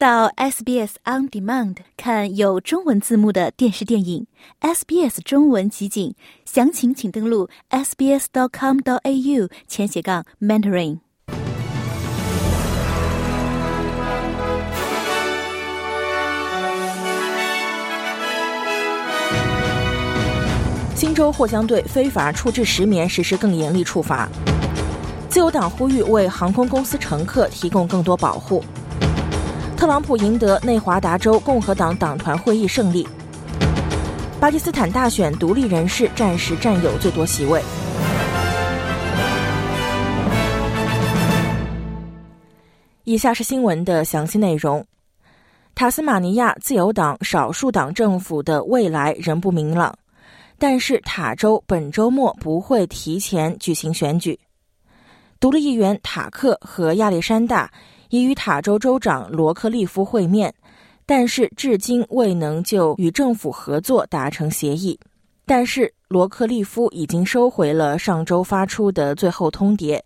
到 SBS On Demand 看有中文字幕的电视电影，SBS 中文集锦，详情请登录 sbs.com.au 前斜杠 mentoring。新州或将对非法处置石棉实施更严厉处罚。自由党呼吁为航空公司乘客提供更多保护。特朗普赢得内华达州共和党党团会议胜利。巴基斯坦大选，独立人士暂时占有最多席位。以下是新闻的详细内容。塔斯马尼亚自由党少数党政府的未来仍不明朗，但是塔州本周末不会提前举行选举。独立议员塔克和亚历山大。已与塔州州长罗克利夫会面，但是至今未能就与政府合作达成协议。但是罗克利夫已经收回了上周发出的最后通牒，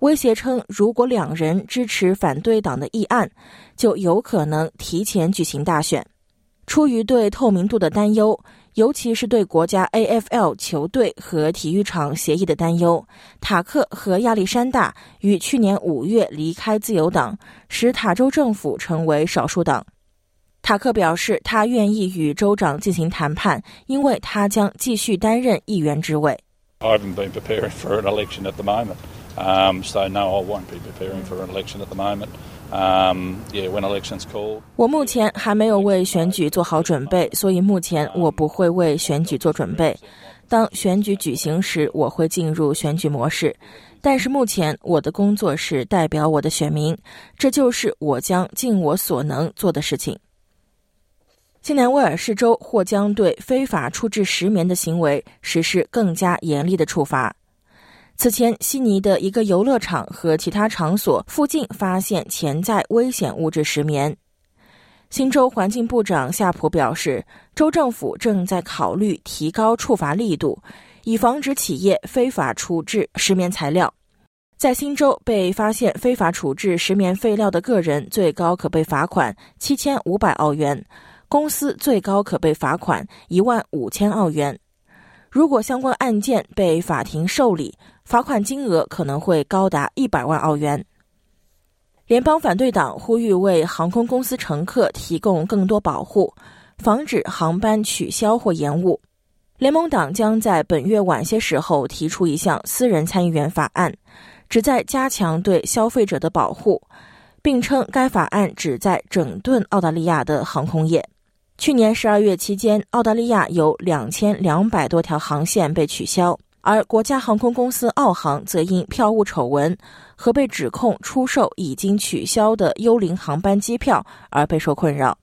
威胁称如果两人支持反对党的议案，就有可能提前举行大选。出于对透明度的担忧。尤其是对国家 AFL 球队和体育场协议的担忧，塔克和亚历山大于去年五月离开自由党，使塔州政府成为少数党。塔克表示，他愿意与州长进行谈判，因为他将继续担任议员职位。I 我目前还没有为选举做好准备，所以目前我不会为选举做准备。当选举举行时，我会进入选举模式。但是目前我的工作是代表我的选民，这就是我将尽我所能做的事情。新南威尔士州或将对非法处置石棉的行为实施更加严厉的处罚。此前，悉尼的一个游乐场和其他场所附近发现潜在危险物质石棉。新州环境部长夏普表示，州政府正在考虑提高处罚力度，以防止企业非法处置石棉材料。在新州被发现非法处置石棉废料的个人，最高可被罚款七千五百澳元；公司最高可被罚款一万五千澳元。如果相关案件被法庭受理，罚款金额可能会高达一百万澳元。联邦反对党呼吁为航空公司乘客提供更多保护，防止航班取消或延误。联盟党将在本月晚些时候提出一项私人参议员法案，旨在加强对消费者的保护，并称该法案旨在整顿澳大利亚的航空业。去年十二月期间，澳大利亚有两千两百多条航线被取消。而国家航空公司澳航则因票务丑闻和被指控出售已经取消的幽灵航班机票而备受困扰。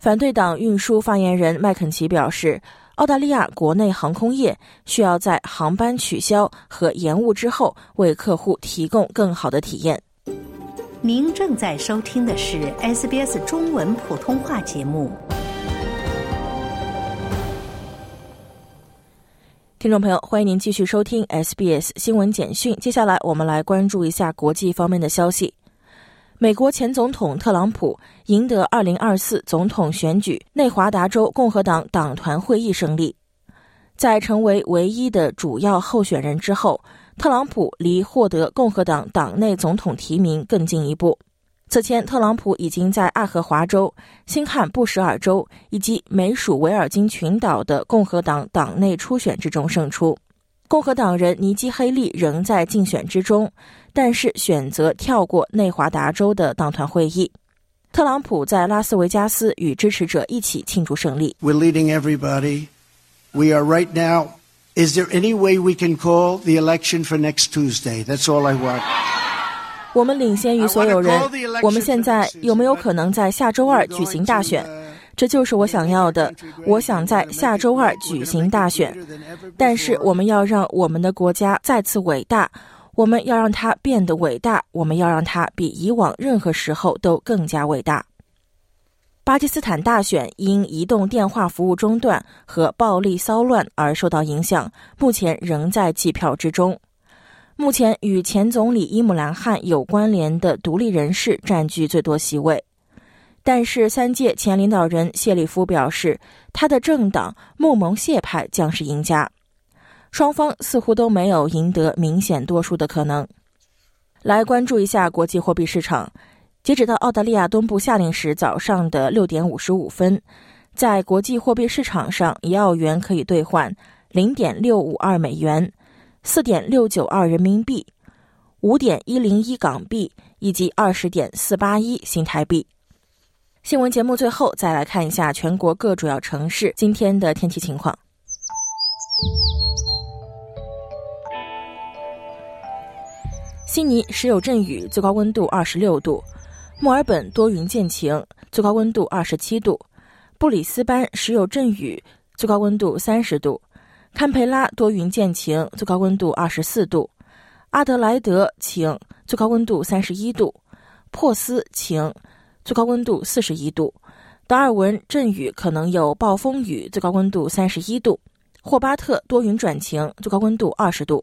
反对党运输发言人麦肯齐表示，澳大利亚国内航空业需要在航班取消和延误之后为客户提供更好的体验。您正在收听的是 SBS 中文普通话节目。听众朋友，欢迎您继续收听 SBS 新闻简讯。接下来，我们来关注一下国际方面的消息。美国前总统特朗普赢得2024总统选举内华达州共和党党团会议胜利，在成为唯一的主要候选人之后，特朗普离获得共和党党内总统提名更进一步。此前，特朗普已经在爱荷华州、新罕布什尔州以及美属维尔京群岛的共和党党内初选之中胜出。共和党人尼基·黑利仍在竞选之中，但是选择跳过内华达州的党团会议。特朗普在拉斯维加斯与支持者一起庆祝胜利。We're leading everybody. We are right now. Is there any way we can call the election for next Tuesday? That's all I want. 我们领先于所有人。我们现在有没有可能在下周二举行大选？这就是我想要的。我想在下周二举行大选，但是我们要让我们的国家再次伟大，我们要让它变得伟大，我们要让它比以往任何时候都更加伟大。巴基斯坦大选因移动电话服务中断和暴力骚乱而受到影响，目前仍在计票之中。目前与前总理伊姆兰汗有关联的独立人士占据最多席位。但是三届前领导人谢里夫表示，他的政党穆蒙谢派将是赢家。双方似乎都没有赢得明显多数的可能。来关注一下国际货币市场。截止到澳大利亚东部下令时早上的六点五十五分，在国际货币市场上，一澳元可以兑换零点六五二美元、四点六九二人民币、五点一零一港币以及二十点四八一新台币。新闻节目最后再来看一下全国各主要城市今天的天气情况。悉尼时有阵雨，最高温度二十六度；墨尔本多云见晴，最高温度二十七度；布里斯班时有阵雨，最高温度三十度；堪培拉多云见晴，最高温度二十四度；阿德莱德晴，最高温度三十一度；珀斯晴，最高温度四十一度；达尔文阵雨可能有暴风雨，最高温度三十一度；霍巴特多云转晴，最高温度二十度。